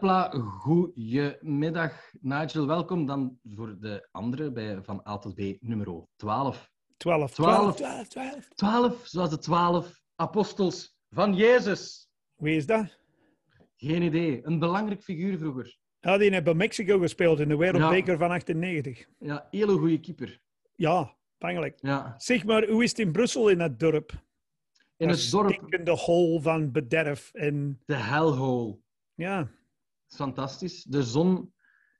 Hupla, goedemiddag Nigel. Welkom dan voor de andere bij Van A tot B nummer 12. 12, 12. 12, 12. 12, zoals de 12 apostels van Jezus. Wie is dat? Geen idee. Een belangrijk figuur vroeger. Ja, die heeft bij Mexico gespeeld in de Wereldbeker van 98. Ja, hele goede keeper. Ja, pijnlijk. Ja. Zeg maar, hoe is het in Brussel in dat dorp? In Dat het dorp, stinkende hol van bederf. En de hellhole. ja, is fantastisch. De zon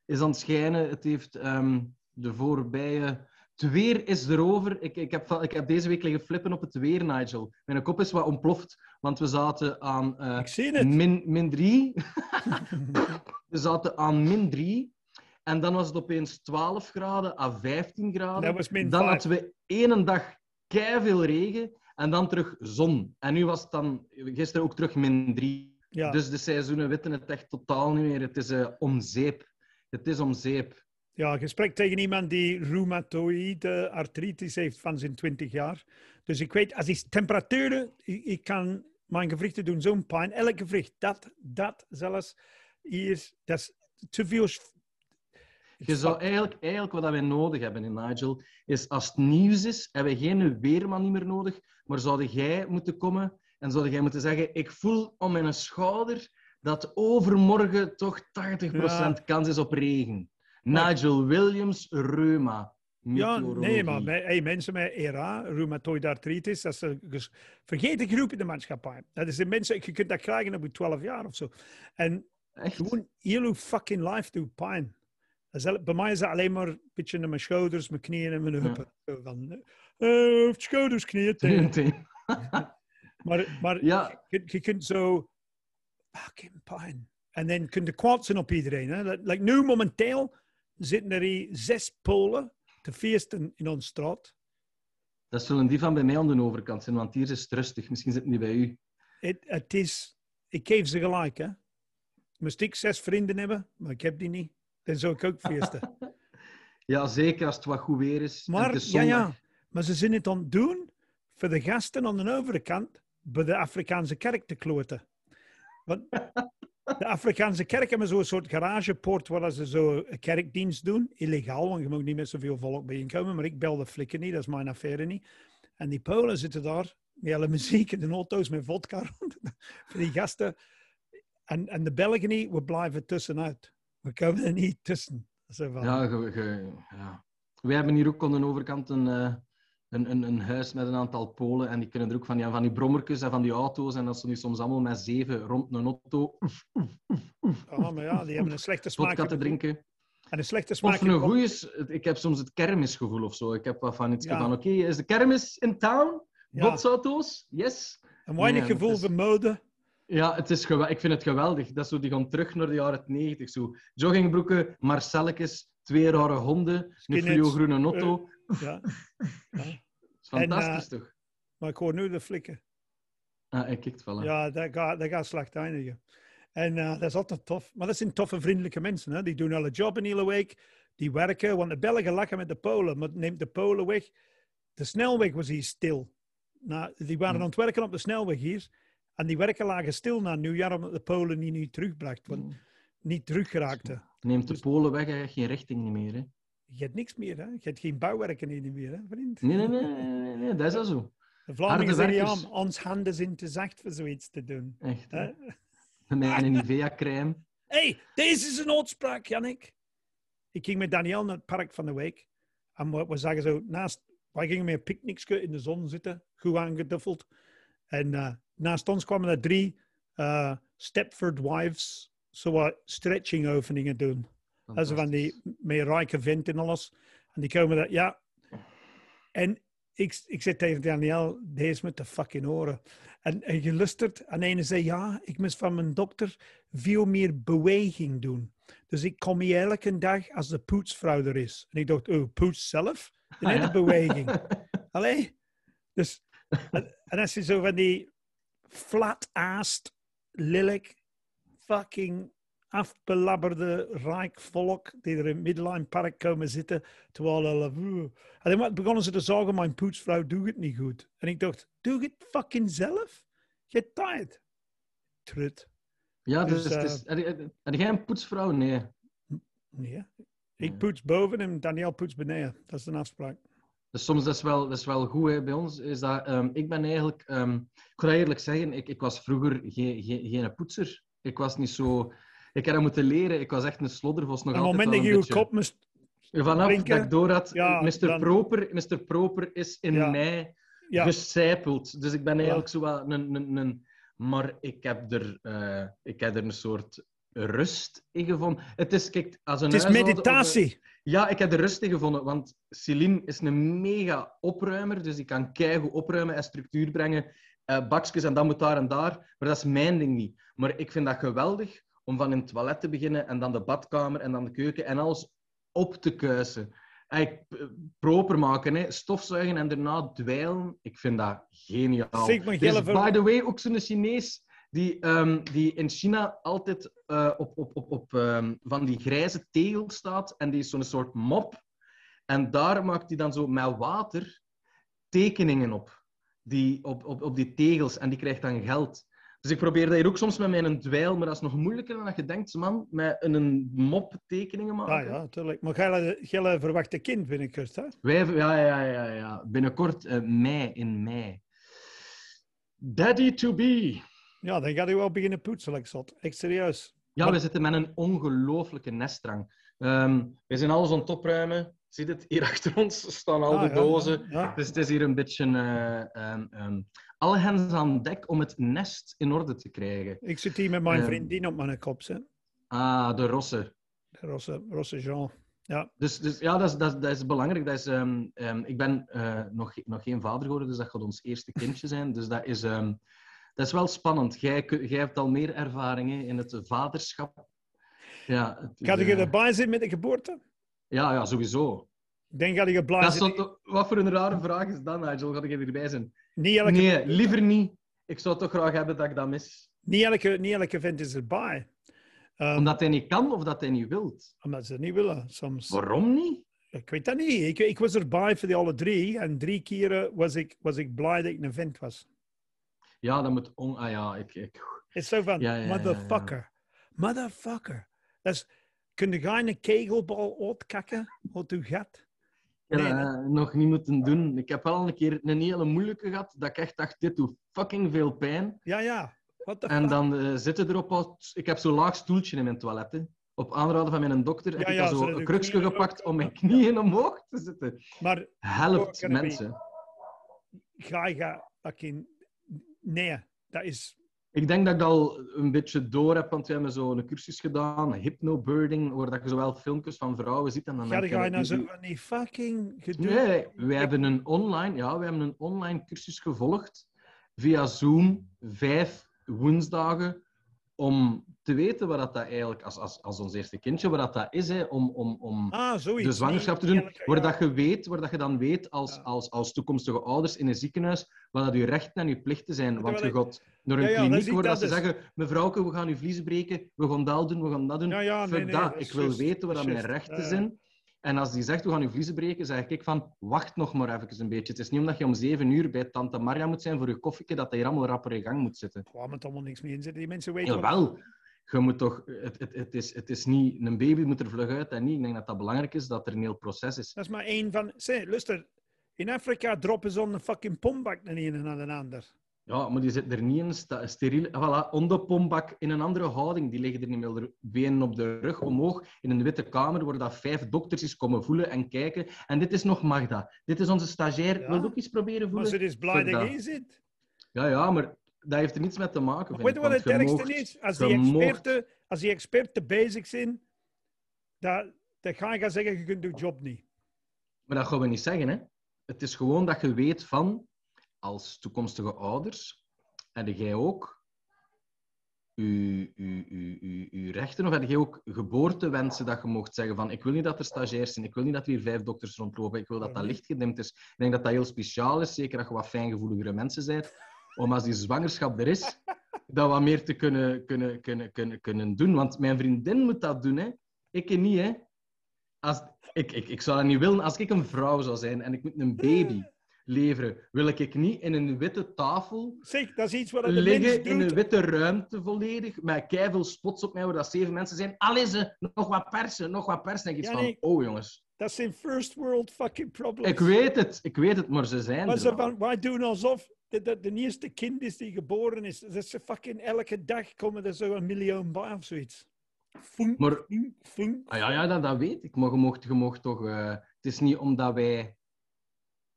is aan het schijnen. Het heeft ehm, de voorbije... Het weer is erover. Ik, ik, heb, ik heb deze week liggen flippen op het weer, Nigel. Mijn kop is wat ontploft, want we zaten aan eh, min, min drie. we zaten aan min drie. En dan was het opeens 12 graden à 15 graden. Dat was min dan hadden we één dag veel regen en dan terug zon. En nu was het dan gisteren ook terug min 3. Ja, Dus de seizoenen weten het echt totaal niet meer. Het is eh, om zeep. Het is om zeep. ja, gesprek tegen iemand die rheumatoïde artritis heeft van zijn 20 jaar. Dus ik weet, als die temperaturen, ik, ik kan mijn gewrichten doen zo'n pijn. Elk gewricht, dat, dat zelfs, hier, dat is te veel. Je zou eigenlijk, eigenlijk wat wij nodig hebben in Nigel, is als het nieuws is, hebben we geen weerman niet meer nodig, maar zou jij moeten komen en zou jij moeten zeggen, ik voel om mijn schouder dat overmorgen toch 80% Ja. kans is op regen. Maar- Nigel Williams, Reuma. Ja, nee, maar hey, mensen met ERA, rheumatoid artritis, dat is een vergeten groep in de maatschappij. Dat is de mensen, je kunt dat krijgen op je 12 jaar of zo. En Echt? gewoon heel fucking life doet pijn. Bij mij is dat alleen maar een beetje naar mijn schouders, mijn knieën en mijn Ja. heupen. Van, eh, schouders, knieën. Maar, maar Ja. je, je kunt zo fucking pijn. En dan kun je kwaad zijn op iedereen. Hè? Like like nu momenteel zitten er hier zes Polen te feesten in onze straat. Dat zullen die van bij mij aan de overkant zijn, want hier is het rustig. Misschien zitten die bij u. Het, het is, ik geef ze gelijk. Hè? Moest ik zes vrienden hebben, maar ik heb die niet. Dan zou ik ook feesten. Ja, zeker als het wat goed weer is. Maar, het is ja, ja, maar ze zijn het aan het doen voor de gasten aan de overkant bij de Afrikaanse kerk te kloten. Want de Afrikaanse kerk hebben zo'n soort garagepoort waar ze zo een kerkdienst doen. Illegaal, want je mag niet met zoveel volk bijeenkomen. Maar ik bel de flikken niet, dat is mijn affaire niet. En die Polen zitten daar met alle muziek in de auto's met vodka rond. voor die gasten. En, en de Belgen niet, we blijven tussenuit. We komen er niet tussen. Ja, ge- ja. Wij hebben hier ook aan de overkant een, eh, een, een, een huis met een aantal Polen. En die kunnen er ook van, ja, van die brommertjes en van die auto's. En dat ze nu soms allemaal met zeven rond een auto Ah, maar ja, die hebben een slechte smaak. vodka te in- drinken. En een slechte smaak. Of een goeie... Ik heb soms het kermisgevoel of zo. Ik heb wat van iets Ja. van, oké, is de kermis in town? Ja, Botsauto's? Yes. een weinig Nee, gevoel is- voor mode. Ja, het is ik vind het geweldig. Dat is zo, die gaan terug naar de jaren 90. Zo. Joggingbroeken, Marcelletjes, twee rare honden, een Skinheads, fluo-groene auto. Ja. ja. Dat is fantastisch, toch? Maar ik hoor nu de flikken. Ah, ik kijk voilà. Ja, dat gaat, dat gaat slecht eindigen. En eh, dat is altijd tof. Maar dat zijn toffe, vriendelijke mensen. Hè? Die doen alle job een hele week. Die werken. Want de Belgen lachen met de Polen. Maar neemt de Polen weg. De snelweg was hier stil. Nou, die waren Hm. aan het werken op de snelweg hier. En die werken lagen stil na nieuwjaar. Omdat de Polen niet, niet terugbracht. Want niet teruggeraakten. Neemt de Dus- Polen weg, hij heeft geen richting meer. Hè? Je hebt niks meer, hè? Je hebt geen bouwwerken niet meer, hè, vriend? Nee, nee, nee, nee, dat is al zo. De Vlamingen werkers. ja, ons handen zijn te zacht voor zoiets te doen. Echt. Hè? Met een Nivea-crème. hey, deze is een uitspraak, Jannik. Ik ging met Daniel naar het park van de week. En we, we zagen zo naast... Wij gingen met een picknickje in de zon zitten, goed aangeduffeld. En eh, naast ons kwamen er drie eh, Stepford wives zo wat stretching oefeningen doen. Dat is van die met rijke vent en alles. En die komen daar, ja. En ik, ik zei tegen Daniel, deze met de fucking oren. En, en je luistert en ene zei, ja, ik moest van mijn dokter veel meer beweging doen. Dus ik kom hier elke dag als de poetsvrouw er is. En ik dacht, oh, poets zelf? Nee, Ah, ja. beweging. Allee. Dus, en, en als je zo van die flat-aast, lelijk, fucking afbelabberde rijk volk die er in het Midline Park komen zitten, terwijl alle... En dan begonnen ze te zeggen, mijn poetsvrouw doet het niet goed. En ik dacht, doe het fucking zelf? Je tijd. Trut. Ja, dus, Dus, heb jij een poetsvrouw? Nee. Nee. Ik poets boven en Daniel poets beneden. Dat is een afspraak. Dus soms dat is wel, dat is wel goed hè, bij ons. Is dat, ehm, ik ben eigenlijk, ehm, ik ga eerlijk zeggen, ik, ik was vroeger geen, geen, geen poetser. Ik was niet zo. Ik heb dat moeten leren. Ik was echt een sloddervos. Nog Op het altijd moment dat je je kop moest... Vanaf drinken, dat ik door had, ja, Mr. dan- Proper, Mr. Proper is in Ja. mij Ja, gecijpeld. Dus ik ben eigenlijk zo wel een, een, een... Maar ik heb, er, eh, ik heb er een soort rust in gevonden. Het is, kijk, als een het is een- meditatie. ja, ik heb er rust in gevonden, want Celine is een mega opruimer, dus die kan keigoed opruimen en structuur brengen, eh bakjes en dat moet daar en daar, maar dat is mijn ding niet. Maar ik vind dat geweldig om van in het toilet te beginnen en dan de badkamer en dan de keuken en alles op te kuisen. Eigenlijk proper maken, hè. stofzuigen en daarna dweilen. Ik vind dat geniaal. Voor- by the way, ook zo'n Chinees die, ehm, die in China altijd eh, op, op, op, op ehm, van die grijze tegel staat. En die is zo'n soort mop. En daar maakt hij dan zo met water tekeningen op. Die, op, op, op die tegels. En die krijgt dan geld. Dus ik probeer dat hier ook soms met mijn dweil. Maar dat is nog moeilijker dan dat je denkt, man. Met een mop tekeningen maken. Ah ja, natuurlijk. Maar Gelle verwacht een kind binnenkort, hè? Wij, ja, ja, ja, ja. Binnenkort eh, mei, in mei. Daddy to be. Ja, dan gaat hij wel beginnen poetsen, like zot. Echt serieus. Ja, Maar- we zitten met een ongelooflijke nestdrang. Ehm, we zijn alles aan het opruimen. Ziet het? Hier achter ons staan al Ah, de dozen. Ja, ja. Dus het is hier een beetje eh, ehm, ehm, alle hens aan dek om het nest in orde te krijgen. Ik zit hier met mijn Ehm. vriendin op mijn kop, hè? Ah, de rossen. De Rosse, Rosse Jean. Ja, Dus, dus ja, dat is, dat, dat is belangrijk. Dat is, ik ben eh, nog, nog geen vader geworden, dus dat gaat ons eerste kindje zijn. Dus dat is, dat is wel spannend. Jij, jij hebt al meer ervaring hè, in het vaderschap. Ja, het is, Ga je eh, erbij zijn met de geboorte? Ja, ja, sowieso. Ik denk dat je blij Dat wat voor een rare vraag is dat, Nigel? Ga ik erbij zijn? Niet elke, Nee, liever niet. Ik zou toch graag hebben dat ik dat mis. niet elke, niet elke vent is erbij. Ehm, Omdat hij niet kan of dat hij niet wilt. omdat ze het niet willen, soms. Waarom niet? Ik weet dat niet. Ik, ik was erbij voor die alle drie. En drie keren was ik, was ik blij dat ik een vent was. Ja, dat moet... On... Ah ja, ik... ik... Het is zo van, Ja, ja, ja, ja. motherfucker. Motherfucker. Dat is, kun je een kegelbal uitkakken uit je gat? Ja, nog niet moeten doen. Ik heb wel een keer een hele moeilijke gehad, dat ik echt dacht, dit doet fucking veel pijn. Ja, ja. What the En dan eh, zitten erop... als- Ik heb zo'n laag stoeltje in mijn toilet. hè. Op aanraden van mijn dokter heb Ja, ik ja, zo een je krukje knieën gepakt om mijn knieën omhoog te zitten. Maar Helpt het mensen. ga je fucking... Nee, dat is... Ik denk dat ik dat al een beetje door heb, want we hebben zo'n cursus gedaan, hypnobirding, waar dat je zowel filmpjes van vrouwen ziet en dan je je, ga je nou zo van die fucking gedoe... Nee, wij hebben een online, ja, we hebben een online cursus gevolgd via Zoom, vijf woensdagen, om te weten wat dat, eigenlijk, als, als, als ons eerste kindje, wat dat, dat is, hè, om, om, om Ah, de zwangerschap te doen, elke- waar ja. dat je weet, waar dat je dan weet als, Ja. als, als toekomstige ouders in een ziekenhuis, wat dat je rechten en je plichten zijn. Want je gaat naar een Ja, ja, kliniek waar dat ze dus. zeggen, mevrouwke, we gaan uw vliezen breken, we gaan dat doen, we gaan dat doen. Ja, nee, nee, dat. Ik is wil juist, weten waar is mijn rechten zijn. En als die zegt, we gaan uw vliezen breken, zeg ik van, wacht nog maar even een beetje. Het is niet omdat je om zeven uur bij tante Maria moet zijn voor je koffieke, dat hij hier allemaal rapper in gang moet zitten. Waar moet allemaal niks mee in zitten. Die mensen weten... Jawel, je moet toch... Het, het, het, is, het is niet... Een baby moet er vlug uit en niet. Ik denk dat dat belangrijk is, dat er een heel proces is. Dat is maar één van... Zeg, luister. In Afrika droppen ze een fucking pombak de ene naar de ander. Ja, maar die zit er niet in, sta, steriel. Voilà, onder pombak in een andere houding. Die liggen er niet meer benen op de rug omhoog in een witte kamer waar dat vijf dokters is komen voelen en kijken. En dit is nog Magda. Dit is onze stagiair. Ja. Wil ook eens proberen Maar voelen? ze is blij dat je zit. Ja, ja, maar dat heeft er niets mee te maken. Maar weet je wat het je ergste is? Als je die, experten, als die experten bezig zijn, dat, dan ga je gaan zeggen, je kunt je job niet. Maar dat gaan we niet zeggen, hè. Het is gewoon dat je weet van, als toekomstige ouders, en jij ook, uw rechten, of heb jij ook geboortewensen dat je mocht zeggen van, ik wil niet dat er stagiairs zijn, ik wil niet dat er hier vijf dokters rondlopen, ik wil dat dat Mhm. lichtgedimd is. Ik denk dat dat heel speciaal is, zeker als je wat fijngevoeligere mensen bent, om als die zwangerschap er is, dat wat meer te kunnen, kunnen, kunnen, kunnen, kunnen doen. Want mijn vriendin moet dat doen, hè. Ik niet, hè. Als, ik, ik, ik zou dat niet willen als ik een vrouw zou zijn en ik moet een baby leveren. Wil ik niet in een witte tafel Zeg, dat is iets wat de mens liggen in een witte ruimte volledig, met keiveel spots op mij, waar dat zeven mensen zijn. Allee ze, nog wat persen, nog wat persen. En ik van, oh jongens, Dat zijn first world fucking problems. ik weet het, ik weet het, maar ze zijn Maar er ze al. van, wij doen alsof dat, dat de eerste kind is die geboren is. Dat ze fucking elke dag komen er zo een miljoen bij of zoiets. Funk, Maar funk, funk. Ah, ja, ja dat, dat weet ik. Maar je mocht, je mocht toch... eh, het is niet omdat wij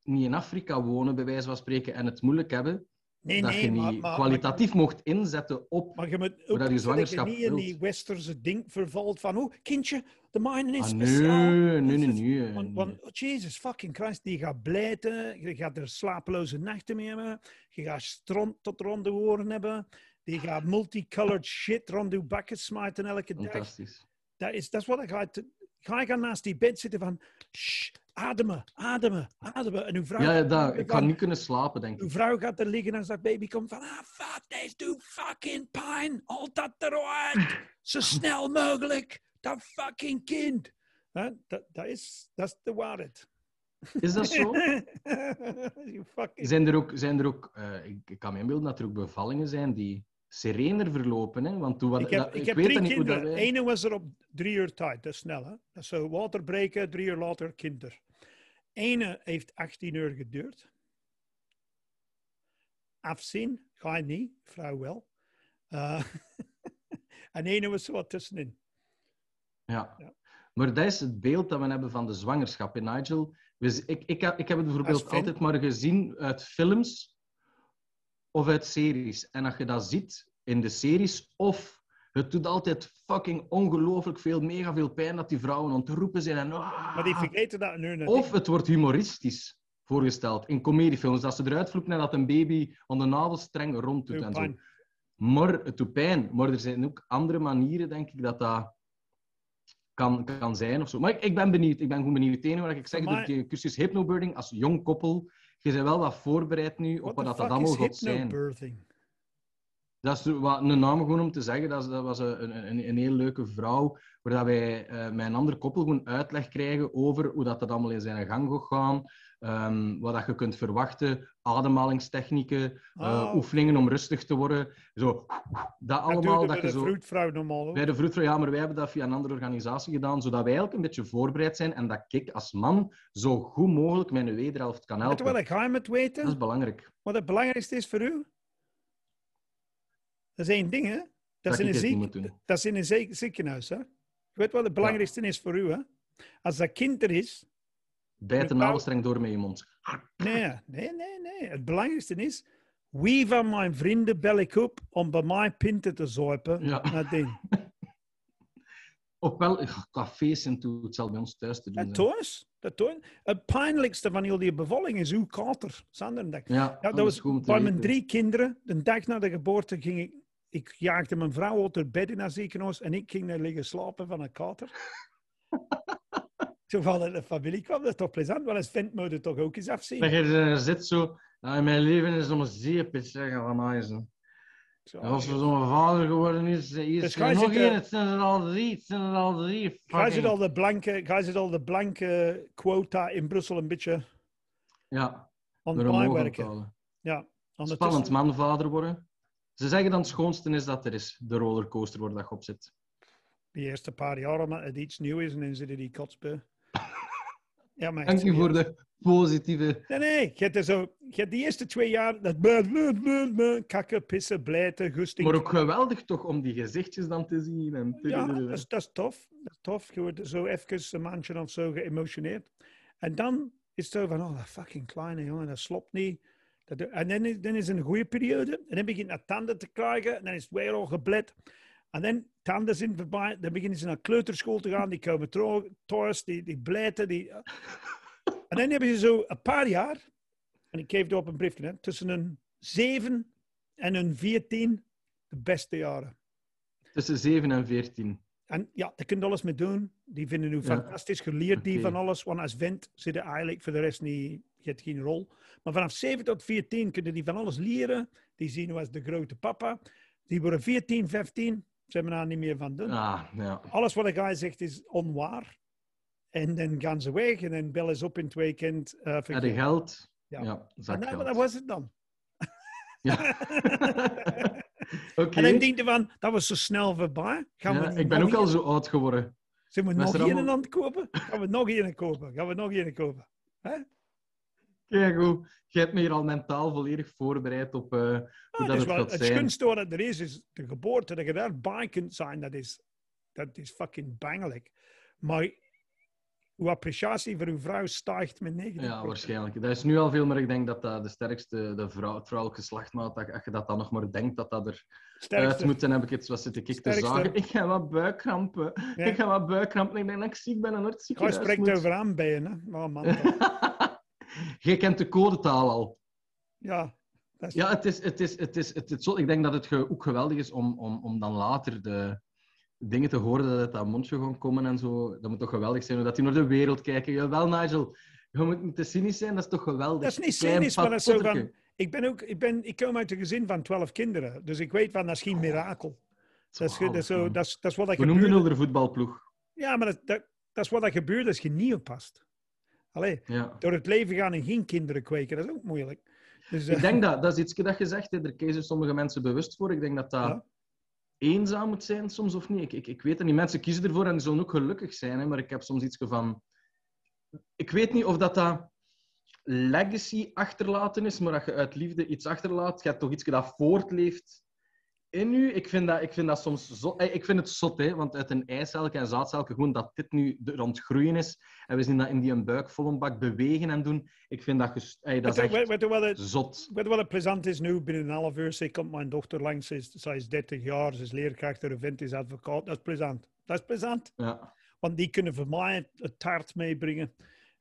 niet in Afrika wonen, bij wijze van spreken, en het moeilijk hebben, Nee, dat nee, je niet maar, maar, kwalitatief mocht inzetten op... Maar je moet ook dat je dat zwangerschap je niet in die westerse ding vervalt van, oh, kindje, de mijne is Ah, speciaal. nee, nee, nee, Dat nee. Want, want oh, Jesus fucking Christ, die gaat blijten, je gaat er slapeloze nachten mee hebben, je gaat stront tot rond de oren hebben, die gaat multicolored shit rond je bakken smijten elke dag. Fantastisch. Dat is, dat is wat ik ga... Ga gaan naast die bed zitten van... Shh, ademen, ademen, ademen. En uw vrouw, Ja, dat, liggen ik kan van- niet kunnen slapen, denk uw ik. vrouw gaat er liggen en zegt baby komt van... Ah, fuck, deze doet fucking pijn. Al dat eruit. Zo snel mogelijk. Dat fucking kind. Dat, dat, is, dat is de waarheid. Is dat zo? Zijn er ook... Zijn er ook eh, ik, ik kan me inbeelden dat er ook bevallingen zijn die serener verlopen. Hè? Want toen, wat, Ik heb, dat- ik ik heb weet drie kinderen. wij... Ene was er op drie uur tijd. Dat is snel, hè? Dat is zo water breken, drie uur later kinder. Ene heeft 18 uur geduurd. Afzien, ga je niet, vrouw wel. Eh, en ene was wat tussenin. Ja. Ja. Maar dat is het beeld dat we hebben van de zwangerschap, hè, Nigel. Ik, ik, heb- ik heb het bijvoorbeeld altijd maar gezien uit films of uit series. En als je dat ziet in de series, of het doet altijd fucking ongelooflijk veel, mega veel pijn dat die vrouwen ontroepen zijn. En, ah. Maar die vergeten dat nu net. Of het wordt humoristisch voorgesteld in comediefilms. Dat ze eruit vloepen en dat een baby aan de navelstreng rond doet. Doe En zo. Maar het doet pijn. Maar er zijn ook andere manieren, denk ik, dat dat kan, kan zijn. Of zo. Maar ik, ik ben benieuwd. Ik ben gewoon benieuwd. Het enige wat ik zeg, Voor door die cursus hypnobirthing, als jong koppel, je bent wel wat voorbereid nu What op wat dat, allemaal gaat zijn. Dat is wat, een naam gewoon om te zeggen. Dat, is- dat was een, een, een heel leuke vrouw, waar dat wij eh, met een ander koppel gewoon uitleg krijgen over hoe dat, dat allemaal in zijn gang gaat gaan. Ehm, wat dat je kunt verwachten, ademhalingstechnieken, eh, Oh. oefeningen om rustig te worden. Zo, dat Dat allemaal. Dat je de vroedvrouw normaal ook. Bij de vroedvrouw, ja, maar wij hebben dat via een andere organisatie gedaan, zodat wij eigenlijk een beetje voorbereid zijn en dat ik als man zo goed mogelijk mijn wederhelft kan helpen. wat ik ga met weten? Dat is belangrijk. Wat het belangrijkste is voor u? Dat is één ding, hè? Dat, is in een, ziek, dat is in een ziek- ziekenhuis, hè? Je weet wat het belangrijkste is voor u, hè? Als dat kind er is... Bijt de Mevrouw- navelstreng door met je mond. Nee, nee, nee, nee. Het belangrijkste is... Wie van mijn vrienden bel ik op om bij mij pinten te zuipen? Ja. Dat ding. Ofwel, ugh, cafés en toe, het zal bij ons thuis te doen Dat thuis. Dat thuis. Het pijnlijkste van heel die bevalling is uw kater. Sander, Ja, Ja, dat was bij mijn drie kinderen. De dag na de geboorte ging ik... Ik jaagde mijn vrouw uit haar bed in haar ziekenhuis en ik ging daar liggen slapen van een kater. Zo van de familie kwam, dat is toch plezant, want als vent moet toch ook eens afzien. Dat je er zit zo... "Ah, mijn leven is om een zeepje, zeggen van. Zo, Als er zo'n vader geworden is, is Dus er nog één. Het zijn er al drie. Het zijn er al drie. Ga je al de blanke, ga je al de blanke quota in Brussel een beetje Ja, aan het bijwerken? Ja, Spannend man vader worden. Ze zeggen dan het schoonste is dat er is, de rollercoaster waar dat je op zit. Die eerste paar jaar, omdat het iets nieuw is en dan zitten die kotsbeu. Ja, maar Dank u voor de positieve... Nee, nee, je hebt, zo, je hebt die eerste twee jaar dat kakken, pissen, blijten, gusting. Maar ook geweldig toch om die gezichtjes dan te zien. En Ja, dat is, dat is tof. Dat is tof. Je wordt zo even een maandje of zo geëmotioneerd. En dan is het zo van, oh, dat fucking kleine jongen, dat slopt niet. Dat, en dan is, dan is het een goede periode. En dan begint het tanden te krijgen. En dan is het weer al geblet. En dan tanden zijn voorbij. Dan beginnen ze naar kleuterschool te gaan. Die komen thuis, die, die blijten. Die... En dan hebben ze zo een paar jaar. En ik geef het op een brief. Hè, tussen een 7 en een 14 de beste jaren. Tussen 7 en 14. En ja, daar kun je alles mee doen. Die vinden u fantastisch geleerd, die van alles. Want als vent zit er eigenlijk voor de rest niet, je hebt geen rol. Maar vanaf 7 tot 14 kunnen die van alles leren. Die zien u als de grote papa. Die worden 14, 15. Ze hebben daar niet meer van doen. Ah, ja. Alles wat de guy zegt is onwaar. En dan gaan ze weg en dan bellen ze op in het weekend. je vergeet. geld? Ja. Ja, En dat, was het dan. Ja. Oké. En dan denk je van, dat was zo snel voorbij. Gaan Ja, we ik ben ook al een- zo oud geworden. Zijn we nog een allemaal- aan het kopen? Gaan we nog een kopen? Gaan we nog een kopen? Kijk goed. Je hebt me hier al mentaal volledig voorbereid op eh, hoe dat het wel, gaat het zijn. schoonste wat er is, is de geboorte. Dat je daarbij kunt zijn, dat is, dat is fucking bangelijk. Maar uw appreciatie voor uw vrouw stijgt met 90%. Ja, waarschijnlijk. Dat is nu al veel, maar ik denk dat dat de sterkste, de vrouw, het vrouwelijk geslachtmaat, dat, als je dat dan nog maar denkt dat dat er Sterkste. uit moet, dan heb ik het, wat zit ik te zagen. Ik ga wat buikkrampen. Ja. Ik ga wat buikkrampen. Ik denk dat ik ziek ben en naar het Hij ziekenhuis spreekt moet. over aanbijen, hè? Oh, man. Jij kent de codetaal al. ja. Dat is, Ja, het is, het is, het is, het is zo, ik denk dat het ook geweldig is om, om, om dan later de dingen te horen dat uit dat mondje gaan komen en zo. Dat moet toch geweldig zijn, dat die naar de wereld kijken. Jawel, Nigel, je moet niet te cynisch zijn, dat is toch geweldig. Dat is niet cynisch, maar dat is zo van... Ik, ben ook, ik, ben, ik kom uit een gezin van twaalf kinderen. Dus ik weet van, dat is geen mirakel. Dat is, dat is, zo, dat is, dat is wat dat We noemden gebeurt. de voetbalploeg. Ja, maar dat, dat, dat is wat dat gebeurt als je niet oppast. Allee, Ja. door het leven gaan en geen kinderen kweken, dat is ook moeilijk. Dus, eh, Ik denk dat, dat is iets dat je zegt, hè. daar kiezen sommige mensen bewust voor. Ik denk dat dat Ja. eenzaam moet zijn soms, of niet. Ik, ik, ik weet het niet. Mensen kiezen ervoor en die zullen ook gelukkig zijn, hè. maar ik heb soms iets van... Ik weet niet of dat, dat legacy achterlaten is, maar dat je uit liefde iets achterlaat, je hebt toch iets dat voortleeft in u. Ik vind dat, ik vind dat soms zo... eh, Ik vind het zot, hè, want uit een eicelke en zaadcelke, gewoon dat dit nu er aan het groeien is, en we zien dat in die een buik vol een bak bewegen en doen, ik vind dat, gest- eh, dat weet, is weet, je wat het, zot. weet je wat het plezant is nu? Binnen een half uur komt mijn dochter langs. Ze is, zij is 30 jaar, ze is leerkracht, haar vent is advocaat. Dat is plezant. Dat is plezant. Ja. Want die kunnen voor mij het taart meebrengen.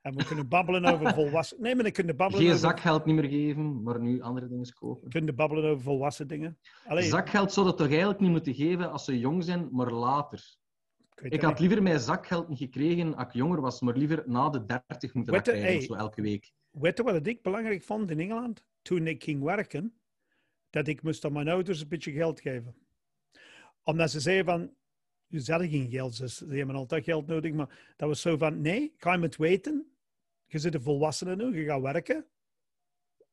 En we kunnen babbelen over volwassen... Nee, maar dan kunnen babbelen Geen over, zakgeld niet meer geven, maar nu andere dingen kopen. kunnen babbelen over volwassen dingen. Allee, Zakgeld zou dat toch eigenlijk niet moeten geven als ze jong zijn, maar later. ik had liever mijn zakgeld niet gekregen als ik jonger was, maar liever na de 30 moeten je, krijgen, hey. zo elke week. Weet je wat ik belangrijk vond in Engeland? Toen ik ging werken, dat ik moest aan mijn ouders een beetje geld geven. Omdat ze zeiden van, je hadden geen geld, ze, ze hebben altijd geld nodig. Maar dat was zo van, nee, ga je het weten. Je zit een volwassene nu, je gaat werken.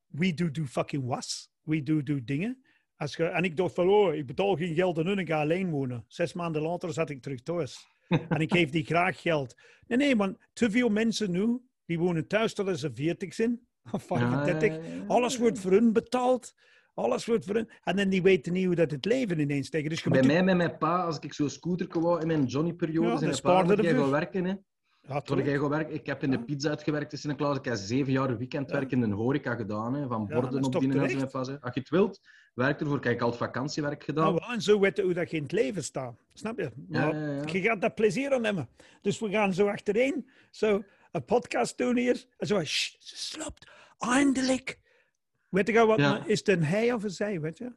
We do do fucking was. We do do dingen. Als je, en ik dacht van, oh, ik betaal geen geld aan hun, ik ga alleen wonen. Zes maanden later zat ik terug thuis. en ik geef die graag geld. Nee, nee, want te veel mensen nu, die wonen thuis tot ze 40 zijn, of 35. Ja, ja, ja. Alles wordt voor hun betaald. Alles wordt voor hun. En dan die weten niet hoe dat het leven ineens tegen. Dus je Bij moet mij, met mijn pa, als ik zo'n scooter wou in mijn Johnny-periode, Ja, mijn pa, spaarde moet jij ervoor. gaan werken, hè. Ja, jij gaan werken. Ik heb in de pizza uitgewerkt in Sint-Niklaas. Ik heb zeven jaar weekendwerk in een horeca gedaan, hè. van borden dat toch opdienen en Als je het wilt, werk ervoor. Kijk, ik had vakantiewerk gedaan. Nou, en zo weten hoe dat je in het leven staat. Snap je? Maar. Je gaat daar plezier aan hebben. Dus we gaan zo achtereen zo een podcast doen hier. En zo, "Sst, ze slaapt. Eindelijk. Weet je wat? Ja. Is het een hij of een zij, weet je?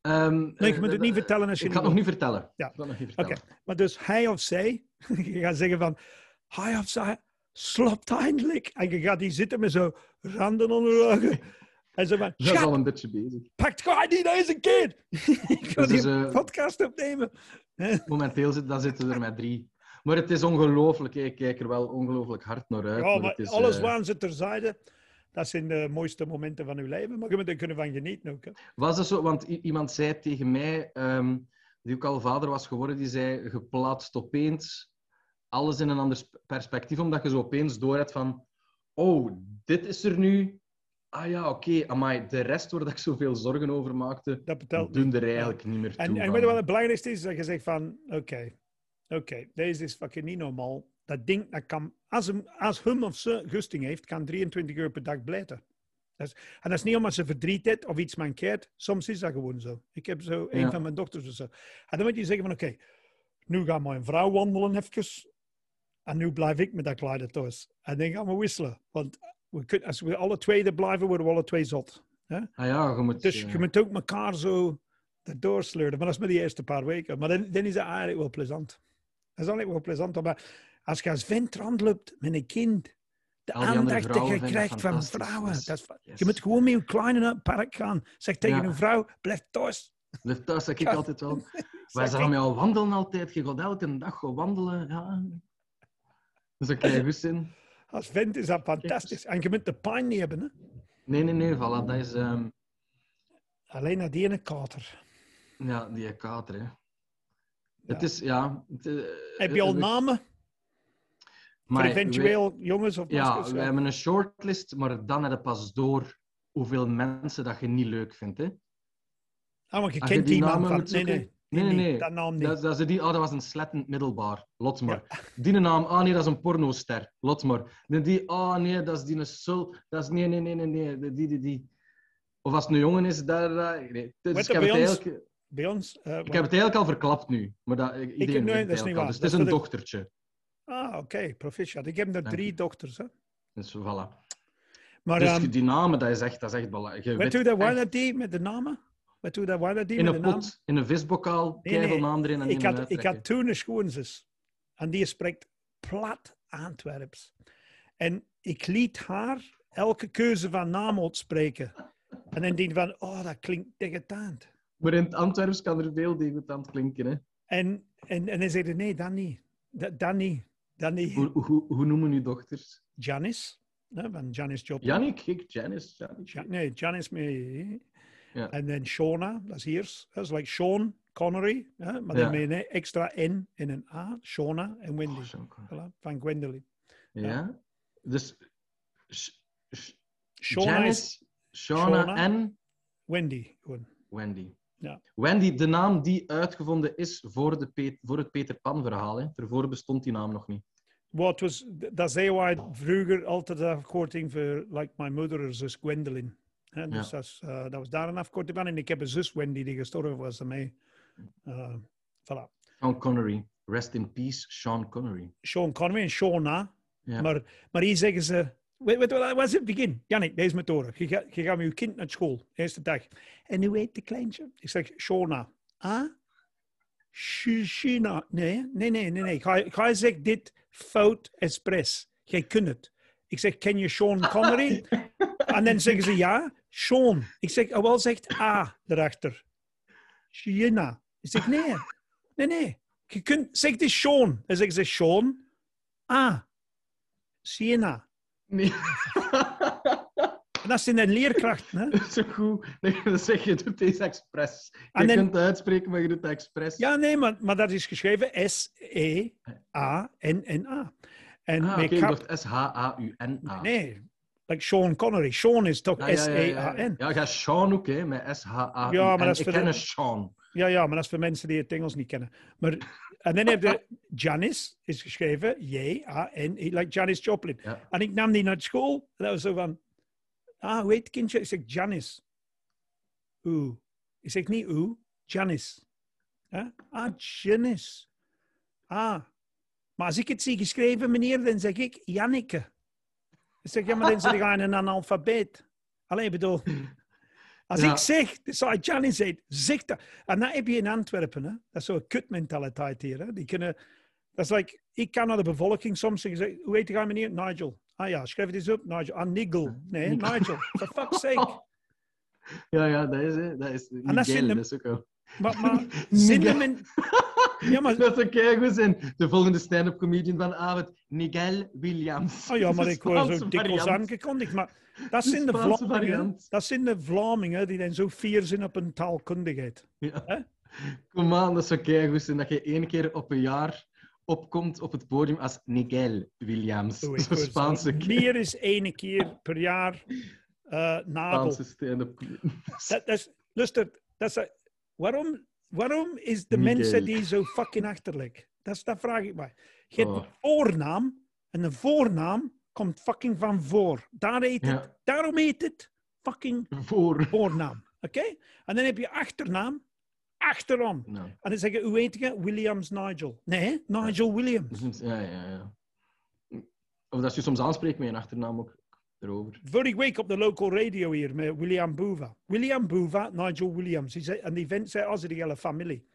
Ehm, Nee, je eh, moet het niet vertellen als je Ik ga het nog niet vertellen. Ja. Oké, maar dus hij of zij, je gaat zeggen van, hij of zij slaapt eindelijk. En je gaat die zitten met zo randen onder de ogen. En Dat is al een beetje bezig. pakt gewoon niet deze keer. ik ga Dus, die eh, podcast opnemen. Momenteel zit, dan zitten er met drie. Maar het is ongelooflijk. Ik kijk er wel ongelooflijk hard naar uit. Ja, maar maar het is, alles eh, waan ze terzijde. Dat zijn de mooiste momenten van uw leven. Maar je moet er kunnen van genieten ook. Hè. Was het zo? Want iemand zei tegen mij, ehm, die ook al vader was geworden, die zei: Je plaatst opeens alles in een ander sp- perspectief, omdat je zo opeens door hebt van: Oh, dit is er nu. Ah ja, oké, amai, de rest waar dat ik zoveel zorgen over maakte, Dat betelt doen er eigenlijk niet meer toe. En, weet je wat het belangrijkste is? Dat je zegt van, oké, oké, deze is fucking niet normaal. Dat ding, dat kan, als hem, als hem of ze gusting heeft, kan 23 uur per dag. Dat is, en dat is niet omdat ze verdriet heeft of iets mankeert. Soms is dat gewoon zo. Ik heb zo een Ja. van mijn dochters of zo. En dan moet je zeggen van, oké, nu gaat mijn vrouw wandelen even. En nu blijf ik met dat kleine thuis. En dan gaan we wisselen. Want we kunnen, als we alle twee er blijven, worden we alle twee zot. Ah ja, je moet. Dus eh, je moet ook elkaar zo erdoor sleuren. Maar dat is maar die eerste paar weken. Maar dan, dan is het eigenlijk wel plezant. Dat is eigenlijk wel plezant. Maar als je als vent rondloopt met een kind, de aandacht die je dat krijgt van vrouwen. Dat is, Yes. Je moet gewoon met je kleine naar het park gaan. Zeg tegen Ja. een vrouw, blijf thuis. Blijf thuis, zeg ik Ja. altijd wel. Wij zijn ik. met al wandelen altijd. Je gaat elke dag gaan wandelen. Ja. Dus dan krijg je goed in. Als vent is dat fantastisch. En je moet de pijn niet hebben. Hè? Nee, nee, nee, voilà. Dat is ehm, Alleen naar die ene kater. ja, die kater, hè. Het is, ja... het, eh, Heb je al namen voor maar eventueel jongens of we- Ja, we hebben een shortlist, maar dan heb je pas door hoeveel mensen dat je niet leuk vindt, hè. Ah, want je Als je kent die namen van... Nee, nee, nee, Nee, nee, nee. Dat naam niet. Dat, dat ze die, oh, dat was een slettend middelbaar. Lot maar. Die naam, ah nee, dat is een pornoster. Lot maar. Die, die, oh nee, dat is die een sul. Dat is, nee, nee, nee, nee, nee. Die, die, die. Of als het een jongen is, daar... daar- nee. Dus Weet ik, heb het ons- eigenlijk, Bij ons... eh, ik heb het eigenlijk al verklapt nu. Maar dat, iedereen nee, weet het dat is niet waar. Dus het Dat is een ik- dochtertje. Ah, oké, proficiat. Ik heb er Dank drie je. dochters. Hè. Dus voilà. Maar dus ehm, die namen, dat is echt, dat is echt belangrijk. Weet weet u dat dat deed met de namen? Dat In een pot, in een visbokaal, Nee, naam erin en Ik had, ik had toen een schoonzus. En die spreekt plat Antwerps. En ik liet haar elke keuze van naam uitspreken. En dan denk ik van, oh, dat klinkt degoutant. Maar in het Antwerps kan er veel degoutant klinken. Hè? En, en, en hij zei, nee, dat niet. Dat, dat niet. Dat niet. Hoe, hoe, hoe noemen uw dochters? Janice, hè, van Janice Joplin. Jannik, kijk, Janice. Janice. Ja, nee, Janice mee. Ja. En dan Shona, dat is hier. Dat is like Sean Connery, maar dan met een extra N en een A. Shona en Wendy. Oh, cool. Voilà, van Gwendolyn. Ja. Dus Sh- Sh- Shona is Janice, Shauna Shauna. en Wendy. Gewoon. Wendy. Ja. Wendy, de naam die uitgevonden is voor, de Pe- voor het Peter Pan verhaal. Hè. Daarvoor bestond die naam nog niet. Wat was, dat zei wij vroeger altijd de afkorting voor, like my mother, zus Gwendolyn. Hè, dus dat, is, eh, dat was daar een afkorting van. En ik heb een zus Wendy die gestorven was daarmee. Uh, voilà. Sean Connery. Rest in peace, Sean Connery. Sean Connery en Shona. Ja. Maar, maar hier zeggen ze... Weet, wat was het begin? Jannik, deze methode. Je, gaat- je gaat met je kind naar school, eerste dag. En hoe heet de kleintje? Ik zeg, Shona. Ah? Sh- Shina. Nee, nee, nee, nee. nee. Ga, ga je zeggen dit fout expres. Jij kunt het. Ik zeg, ken je Sean Connery? en dan zeggen ze ja, Sean. Ik zeg, oh wel zegt A erachter. Shina. Ik zeg, nee. Nee, nee. Je kunt, zeg dit Sean. Dan zeggen ze, Sean. A. Siena. Nee. En dat zijn de leerkrachten. Hè? Zo goed. Dan zeg je, doet deze expres. Je En dan- kunt het uitspreken, maar je doet het expres. Ja, nee, maar, maar dat is geschreven S-E-A-N-N-A. En Ah, kap- dacht S-H-A-U-N-A. Nee, like Sean Connery. Sean is toch Ah, ja, ja, ja, ja. S-E-A-N? Ja, ja, Sean ook, hè, met S-H-A-U-N. Ja, maar dat is Ik voor de- Sean. Ja, ja, maar dat is voor mensen die het Engels niet kennen. Maar, en dan heb je Janice, is geschreven J-A-N-I, like Janice Joplin. Ja. En ik nam die naar school. En dat was zo van, ah, het kindje? Ik zeg, Janice. Oeh. Ik zeg niet oeh, Janice. Hè? Ah, Janice. Ah. Maar als ik het zie geschreven, meneer, dan zeg ik Janneke. Ik zeg, ja, maar dan zit ik aan een analfabeet. Alleen, bedoel... Als Ja. ik zeg, zou Janice heet, zeg dat. En dat heb je in Antwerpen, hè. Dat is zo'n kutmentaliteit hier, hè. Die kunnen... Dat is like, ik kan naar de bevolking soms zeggen, hoe heet die meneer? Nigel. Ah ja, schrijf het eens op, Nigel. Ah, Nigel. Nee, Nigel. For fuck's sake. Ja, ja, dat is, hè. Dat is de- dat is ook wel. Maar, maar zinnen men... Ja, maar... Dat zou keigoed zijn. De volgende stand-up comedian van avond, Miguel Williams. Oh ja, maar ik word zo dikwijls aangekondigd. Maar dat zijn de variant. Dat zijn de Vlamingen die dan zo fier zijn op hun taalkundigheid. Ja. Kom aan, dat zou keigoed zijn dat je één keer op een jaar opkomt op het podium als Miguel Williams. Zo, zo- Spaanse, Meer is één keer per jaar uh, nadel. Spaanse stand-up comedian. Dat, dat is, luister, dat is, waarom, waarom is de mensen die zo fucking achterlijk? Dat, is, dat vraag ik mij. Je hebt Oh. een voornaam en een voornaam komt fucking van voor. Daar heet het. Daarom heet het fucking Voor. voornaam. Oké? En dan heb je achternaam, achterom. En dan zeg je, hoe heet je? Williams Nigel. Nee, Nigel Williams. ja, ja, ja. Of dat je soms aanspreekt met je achternaam ook erover. Vorige week op de local radio hier met William Boeva. William Boeva, Nigel Williams. En die vent zei, als de hele familie.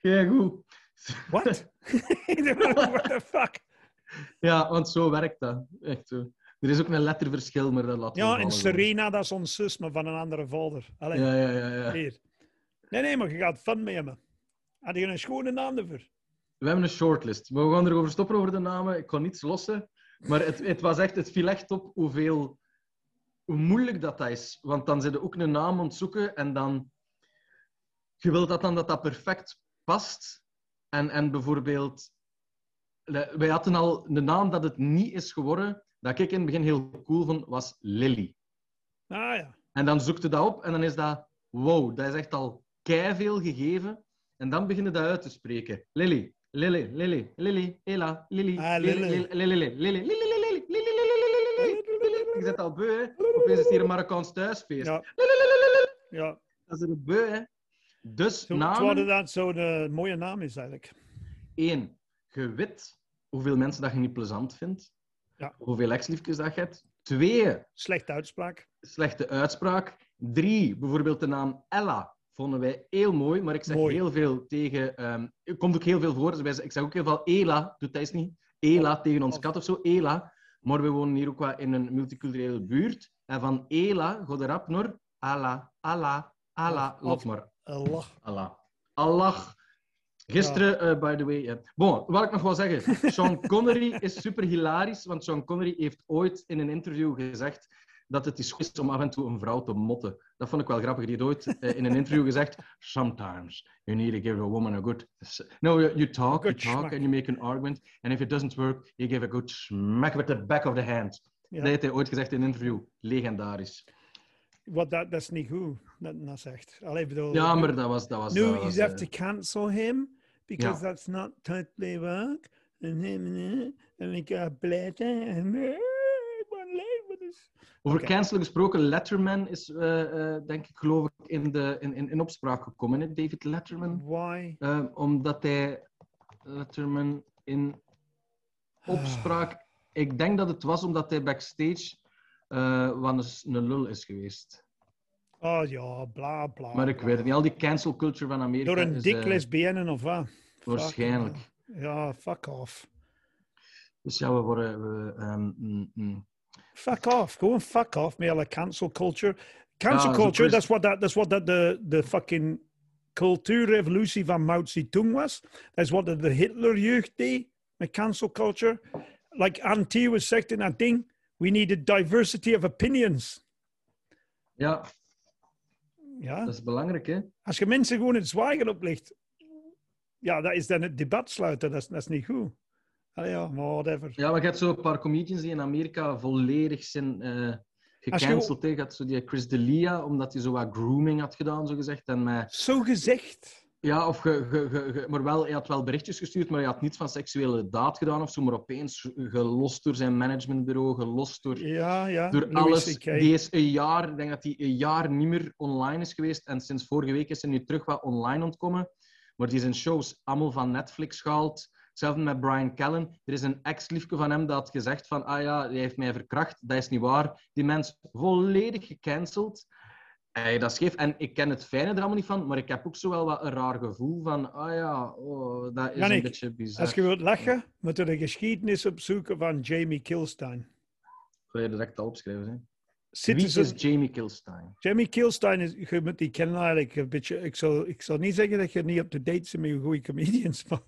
Ja, goed. What? What the fuck? Ja, want zo werkt dat. Echt zo. Er is ook een letterverschil, maar dat laat Ja, en Serena, dat is ons zus, maar van een andere vader. Allee, Ja, ja, ja, ja. hier. Nee, nee, maar je gaat fun mee hebben. Had je een schone naam ervoor? We hebben een shortlist. Maar we gaan erover stoppen over de namen. Ik kan niets lossen. Maar het, het, was echt, het viel echt op hoeveel, hoe moeilijk dat, dat is. Want dan zit je ook een naam ontzoeken en dan... Je wilt dat dan dat dat perfect past. En, en bijvoorbeeld... Wij hadden al de naam dat het niet is geworden, dat ik in het begin heel cool vond, was Lily. Ah ja. En dan zoekt je dat op en dan is dat... Wow, dat is echt al veel gegeven. En dan beginnen dat uit te spreken. Lily, Lily, Lily, Lily, Ella, Lily, ah, Lily, Lily, Lily, Lily, Lily, Ik zit al beu, hè. Opeens is hier een Marokkaans thuisfeest. Ja. Dat is een beu, hè. Dus zo, namen... Terwijl dat zo'n mooie naam is, eigenlijk. Eén, Gewit hoeveel mensen dat je niet plezant vindt. Ja. Hoeveel ex-liefjes dat je hebt. Twee... Slechte uitspraak. Slechte uitspraak. Drie, bijvoorbeeld de naam Ella vonden wij heel mooi, maar ik zeg Mooi. heel veel tegen... ehm er komt ook heel veel voor, dus ik zeg ook heel veel Ela, doet hij eens niet. Ela tegen ons kat of zo, Ela. Maar we wonen hier ook wel in een multiculturele buurt. En van Ela gaat rap naar Allah, Allah, Allah, of- maar. Allah. Allah. Allah. Gisteren, eh, by the way. Bon, wat ik nog wil zeggen. Sean Connery is super hilarisch, want Sean Connery heeft ooit in een interview gezegd dat het is goed is om af en toe een vrouw te motten. Dat vond ik wel grappig. Die heeft ooit eh, in een interview gezegd: Sometimes you need to give a woman a good. No, you, talk, you talk, and you make an argument. And if it doesn't work, you give a good smack with the back of the hand. Ja. Dat heeft hij ooit gezegd in een interview. Legendarisch. Wat dat, dat is niet goed. Dat, dat zegt. Allee, bedoel, Ja, maar dat was. Dat was Nu, dat you have eh, to cancel him because Ja. that's not totally work. En en ik ga pleiten en eh, ik ben leeg. Dus. Over cancelen gesproken, Letterman is, eh, eh, denk ik, geloof ik, in, de, in, in, in opspraak gekomen. Hè? David Letterman. Why? Eh, omdat hij Letterman in opspraak... Ik denk dat het was omdat hij backstage wat een, een lul is geweest. Oh ja, bla bla. Maar ik bla. weet het niet. Al die cancel culture van Amerika Door een is, dik eh, lesbienne of wat? Waarschijnlijk. Fuck, Ja, fuck off. Dus ja, we worden... We, ehm, mm, mm. Fuck off. Go and fuck off met like cancel culture. Cancel zo culture, that's what that, that's what that the, the fucking culture cultuurrevolutie van Mao Zedong was. That's what the, the Hitlerjeugd deed met cancel culture. Like Antti was zegt in dat ding, we needed diversity of opinions. Ja, Ja? dat is belangrijk, hè? Als je mensen gewoon het zwijgen oplicht, ja, dat is dan het debat sluiten. Dat is, dat is niet goed. Allee, ja, maar whatever. Ja, maar je hebt zo een paar comedians die in Amerika volledig zijn eh gecanceld. Je had zo die Chris D'Elia, omdat hij zo wat grooming had gedaan, zo gezegd. En Zo gezegd. ja, of ge, ge, ge- maar wel, hij had wel berichtjes gestuurd, maar hij had niets van seksuele daad gedaan of zo. Maar opeens gelost door zijn managementbureau, gelost door, Ja, ja. door Louis alles. Die is een jaar, ik denk dat hij een jaar niet meer online is geweest. En sinds vorige week is hij nu terug wat online ontkomen. Maar die zijn shows allemaal van Netflix gehaald. Hetzelfde met Brian Callen. Er is een ex-liefje van hem dat had gezegd van ah ja, hij heeft mij verkracht. Dat is niet waar. Die mens volledig gecanceld. Hey, dat scheef. En ik ken het fijne er allemaal niet van, maar ik heb ook zo wel wat een raar gevoel van ah ja, oh, dat is een beetje bizar. Als je wilt lachen, moet je de geschiedenis opzoeken van Jamie Kilstein. Ik wil je direct al opschrijven. Hè. Wie Citizen, is Jamie Kilstein? Jamie Kilstein, is, je moet die kennen eigenlijk een beetje. Ik zal, ik zal niet zeggen dat je niet up-to-date bent met je goede comedians, maar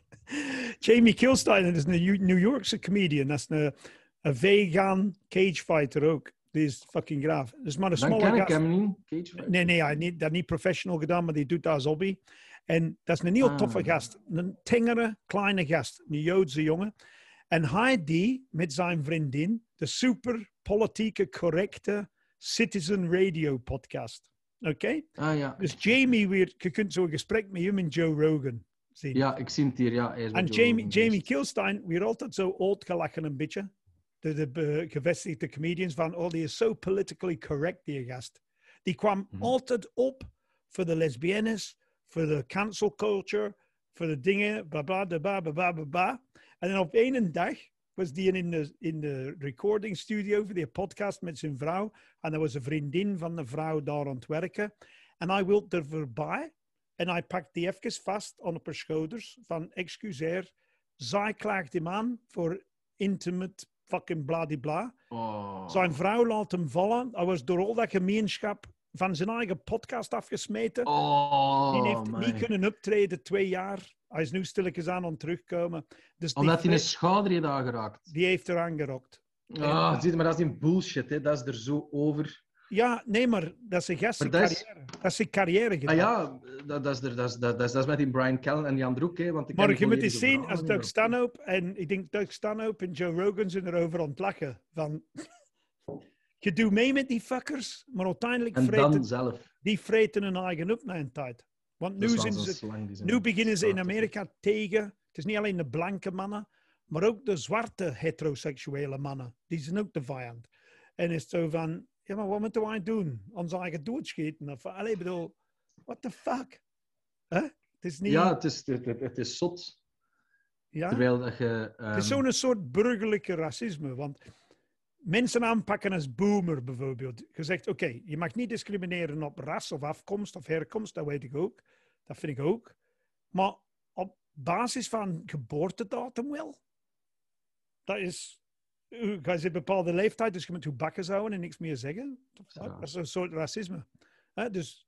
Jamie Kilstein is een New Yorkse comedian. Dat is een, een vegan cagefighter ook. Die is fucking graaf. Dus maar een Dan smalle ken ik gast. hem niet. Cage Fighter. Nee, nee, hij niet, dat niet professional gedaan, maar die doet dat als hobby. En dat is een heel Ah. toffe gast. Een tengere, kleine gast. Een Joodse jongen. En hij die met zijn vriendin de super politieke correcte Citizen Radio podcast. Oké? Ah ja. Dus Jamie weer, je kunt zo'n gesprek met hem en Joe Rogan Ja, ik zie het hier. Ja, En Jamie, Jamie. Kilstein weer altijd zo oud gelachen een beetje. De, de gevestigde comedians van, oh, die is zo politically correct, die gast. Die kwam Mhm. altijd op voor de lesbiennes, voor de cancel culture, voor de dingen, bla bla bla bla bla bla bla. En dan op één dag was die in de, in de recording studio voor die podcast met zijn vrouw. En er was een vriendin van de vrouw daar aan het werken. En hij wilde er voorbij. En hij pakt die even vast op haar schouders. Van, excuseer, zij klaagt hem aan voor intimate fucking bladibla. Oh. Zijn vrouw laat hem vallen. Hij was door al dat gemeenschap van zijn eigen podcast afgesmeten. Oh, die heeft my. niet kunnen optreden twee jaar. Hij is nu stilletjes aan om terugkomen. Dus die, Omdat hij een schouder heeft aangeraakt. die heeft eraan gerokt. Ah, zie je, maar dat is een bullshit, hè. Dat is er zo over. Ja, nee, maar dat is een gast dat is- carrière. Dat is zijn carrière Ah gedaan. ja, dat, dat, is, er, dat, is, dat, dat, is, dat is met die Brian Callen en Jan Droek, hè. Want ik Maar je moet eens zien, als Doug Stanhope, en ik denk Doug Stanhope en Joe Rogan zijn erover aan het lachen. Van, je doet mee met die fuckers, maar uiteindelijk En vreten, dan zelf. die vreten hun eigen op na een tijd. Want nu, zijn ze, slang nu beginnen ze in Amerika tegen, het is niet alleen de blanke mannen, maar ook de zwarte heteroseksuele mannen. Die zijn ook de vijand. En is zo van, ja, maar wat moeten wij doen? Ons eigen doodschieten? Of, allee, ik bedoel, what the fuck? Het is niet... Ja, het is, het, het, het is zot. ja? Terwijl dat je... Het is ehm, zo'n soort burgerlijke racisme. Want mensen aanpakken als boomer bijvoorbeeld. Je zegt, oké, je mag niet discrimineren op ras of afkomst of herkomst, dat weet ik ook. Dat vind ik ook. Maar op basis van geboortedatum wel. Dat is... Je zit bepaalde leeftijd, dus je moet je bakken zouden en niks meer zeggen. Dat is een soort racisme. Hè, Dus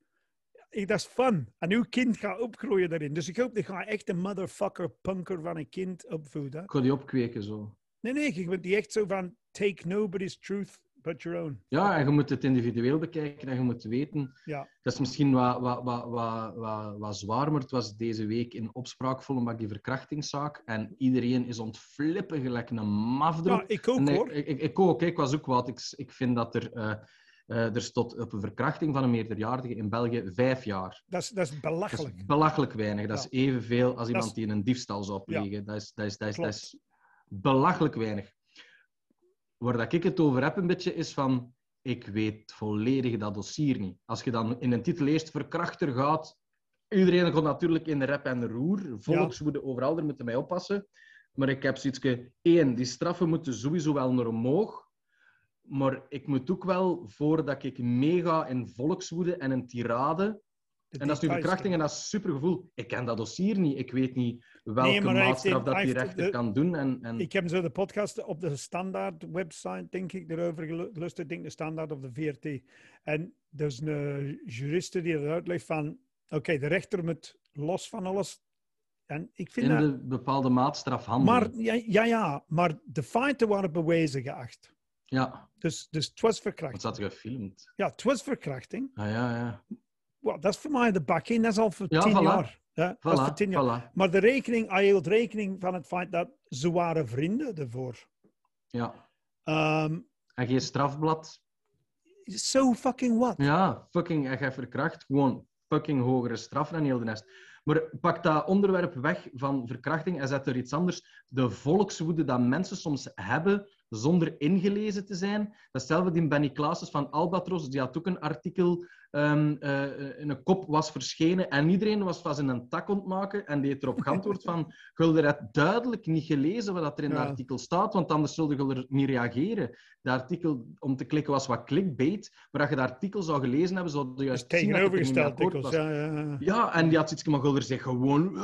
ik, dat is fun. En uw kind gaat opgroeien daarin. Dus ik hoop dat je echt een motherfucker punker van een kind opvoeden. Ik ga die opkweken zo. Nee, nee, je bent die echt zo van take nobody's truth but your own. Ja, en je moet het individueel bekijken en je moet weten. Ja. Dat is misschien wat, wat, wat, wat, wat, wat zwaar, maar het was deze week in opspraak volgens die verkrachtingszaak. En iedereen is ontflippen gelijk een maf erop. Ja, ik ook hoor. Ik, ik, ik ook, ik was ook wat. Ik, ik vind dat er, eh, er stond op een verkrachting van een meerderjarige in België vijf jaar. Dat is, dat is Dat belachelijk. is belachelijk weinig. Dat is evenveel als iemand is- die een diefstal zou Ja. plegen. Dat, is, dat, is, dat, is, dat is belachelijk weinig. Waar dat ik het over heb een beetje, is van... Ik weet volledig dat dossier niet. Als je dan in een titel eerst verkrachter gaat... Iedereen gaat natuurlijk in de rep en de roer. Volkswoede overal, daar moeten wij oppassen. Maar ik heb zoiets... Één, die straffen moeten sowieso wel naar omhoog. Maar ik moet ook wel, voordat ik meega in volkswoede en een tirade... En dat is nu verkrachting en dat is supergevoel. Ik ken dat dossier niet. Ik weet niet welke Nee, maatstraf dat die rechter de- kan doen. En, en... Ik heb zo de podcast op de standaard website, denk ik, erover gelu- geluisterd. Ik denk de standaard of de VRT. En er is een juriste die het uitlegt van, oké, de rechter moet los van alles. En ik vind in dat... de bepaalde maatstraf handelen. Maar, ja, ja, ja, maar de feiten waren bewezen geacht. Ja, Dus, dus het was wat verkrachting. zat er gefilmd? Ja, het was verkrachting. Ah, ja, ja. Well, dat is voor mij de bak in. Dat is al voor Ja, tien voilà. jaar. Ja, dat is voor tien jaar. voilà. Maar de rekening, hij hield rekening van het feit dat ze waren vrienden ervoor. Ja. Ehm En geen strafblad. so fucking what? Ja, fucking, hij verkracht. Gewoon fucking hogere straf dan heel de rest. Maar pak dat onderwerp weg van verkrachting en zet er iets anders. De volkswoede dat mensen soms hebben zonder ingelezen te zijn. Dat is hetzelfde die Benny Klaassen van Albatros, die had ook een artikel ehm, eh, in een kop was verschenen en iedereen was van zijn tak ontmaken en die heeft erop geantwoord van Gulder had duidelijk niet gelezen wat er in Ja. het artikel staat, want anders zulde Gulder niet reageren. Dat artikel om te klikken was wat clickbait, maar als je dat artikel zou gelezen hebben, zou je Dus juist zien dat het niet akkoord was. Ja, ja, ja. En die had iets maar Gulder zegt gewoon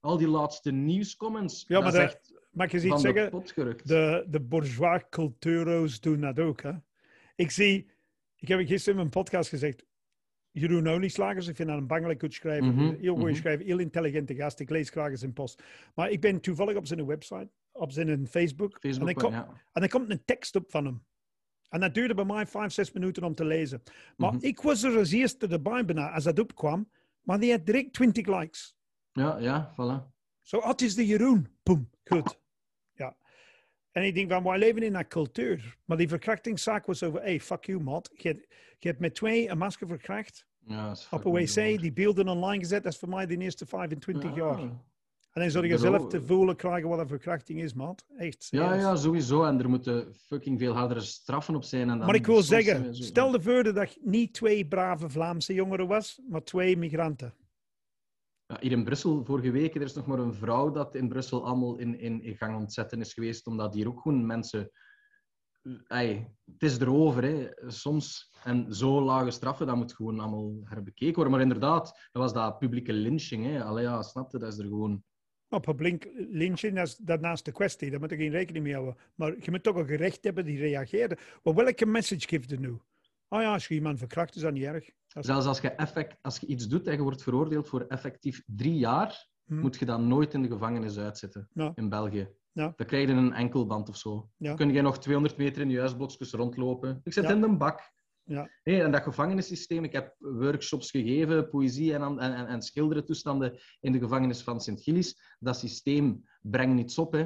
al die laatste nieuwscomments. Ja, maar dat dat- Van iets de zeggen? pot. De, de bourgeois culturo's doen dat ook. Hè? Ik zie, ik heb gisteren in mijn podcast gezegd, Jeroen Olieslagers, ik vind dat een bangelijk goed schrijver, Mhm, heel goede mhm. schrijver, heel intelligente gast, ik lees graag eens zijn post. Maar ik ben toevallig op zijn website, op zijn Facebook, Facebook, en, dan kom- ja. en er komt een tekst op van hem. En dat duurde bij mij vijf, zes minuten om te lezen. Maar Mhm. ik was er als eerste erbij bijna als dat opkwam, maar die had direct 20 likes. Ja, ja, voilà. Zo, wat is de Jeroen? Boom, goed. Ja. En ik denk van, wij leven in een cultuur. Maar die verkrachtingszaak was over, hey, fuck you, man. Je, hebt- je hebt met twee een masker verkracht. Ja, dat Op een wc, die beelden online gezet. Dat is voor mij de eerste 25 jaar. Ja. En dan zou je zelf te voelen krijgen wat een verkrachting is, man. Echt. Ja, ja, sowieso. En er moeten fucking veel hardere straffen op zijn. En dan Maar ik wil zeggen, stel de voor dat je niet twee brave Vlaamse jongeren was, maar twee migranten. Ja, hier in Brussel, vorige week, er is nog maar een vrouw dat in Brussel allemaal in, in, gang ontzetten is geweest, omdat hier ook gewoon mensen... Ey, het is erover, hè. Soms. En zo lage straffen, dat moet gewoon allemaal herbekeken worden. Maar inderdaad, dat was dat publieke lynching, hè. Allee, ja, snapte, dat is er gewoon... Op publiek lynchen, dat is dat naast de kwestie. Daar moet ik geen rekening mee houden. Maar je moet toch een gerecht hebben die reageert. Maar welke message geeft er nu? Oh ja, als je iemand verkracht, is dat niet erg. Dat is- Zelfs als je, effect, als je iets doet en je wordt veroordeeld voor effectief drie jaar, Hm. moet je dan nooit in de gevangenis uitzitten Ja. in België. Ja. Dan krijg je een enkelband of zo. Ja. Kun je nog 200 meter in je huisblokjes rondlopen. Ik zit Ja. in de bak. Ja. Nee, en dat gevangenissysteem, ik heb workshops gegeven, poëzie en, en, en, en schilderen toestanden in de gevangenis van Sint-Gillis. Dat systeem brengt niets op. Hè.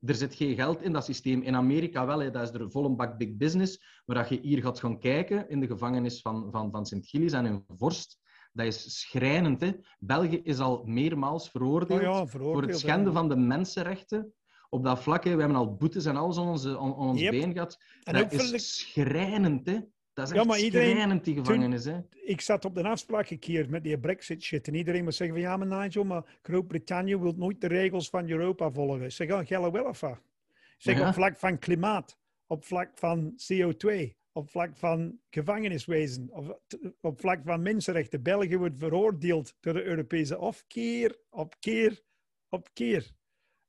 Er zit geen geld in dat systeem. In Amerika wel, hè. dat is er vol een bak big business. Maar als je hier gaat gaan kijken in de gevangenis van, van, van Sint-Gillis en in Vorst, dat is schrijnend. Hè. België is al meermaals veroordeeld Oh ja, voor het schenden van de mensenrechten. Op dat vlak, hè. we hebben al boetes en alles aan, onze, aan, aan ons Yep. been gehad. En dat is de- schrijnend, hè. Dat is Ja, echt maar iedereen- die gevangenis. Hè. ik zat op de afspraak gekeerd met die Brexit shit. En iedereen moet zeggen van ja, maar Nigel, maar Groot-Brittannië wil nooit de regels van Europa volgen. Ik zeg, oh, gelle wel af. Zeg, Ja. op vlak van klimaat, op vlak van CO2, op vlak van gevangeniswezen, op, op vlak van mensenrechten. België wordt veroordeeld door de Europese Hof keer op keer op keer.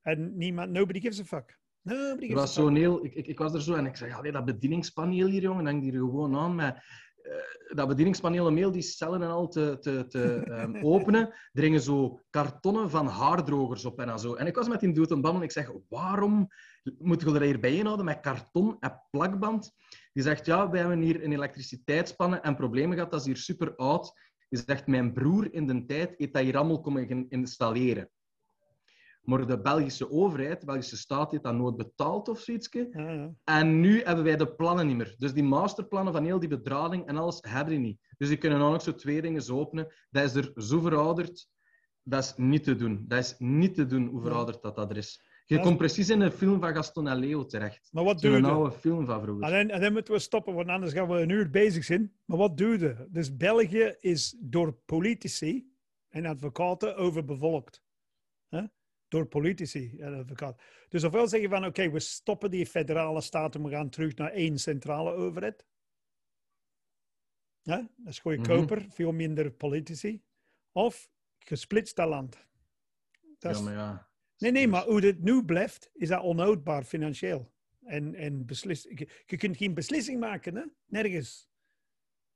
En niemand, nobody gives a fuck. Gives was zo'n heel, ik, ik, ik was er zo en ik zei, allee, dat bedieningspaneel hier, jongen, hangt hier gewoon aan. Maar, eh, dat bedieningspaneel om heel die cellen en al te, te, te ehm, openen, hingen zo kartonnen van haardrogers op en zo. En ik was met die dude aan babbelen. Ik zeg, waarom moet je er hier bijeenhouden met karton en plakband? Die zegt, ja, wij hebben hier een elektriciteitsspannen en problemen gehad. Dat is hier super oud. Die zegt, mijn broer in de tijd heeft dat hier allemaal komen installeren. Maar de Belgische overheid, de Belgische staat, heeft dat nooit betaald of zoiets. Ja, ja. En nu hebben wij de plannen niet meer. Dus die masterplannen van heel die bedrading en alles hebben die niet. Dus die kunnen ook zo twee dingen zo openen. Dat is er zo verouderd. Dat is niet te doen. Dat is niet te doen hoe verouderd dat, dat er is. Je Ja. komt precies in een film van Gaston en Leo terecht. Maar wat doe Zo'n je? oude film van vroeger. En dan, en dan moeten we stoppen, want anders gaan we een uur bezig zijn. Maar wat doe je? Dus België is door politici en advocaten overbevolkt. Door politici en advocaten. Dus ofwel zeg je van, oké, we stoppen die federale staten, we gaan terug naar één centrale overheid. Ja? Dat is goedkoper, veel minder politici. Of gesplitst dat land. Dat is- Ja, maar ja. Nee, nee, maar hoe dit nu blijft, is dat onhoudbaar financieel. En, en beslis, je, je kunt geen beslissing maken, hè? nergens.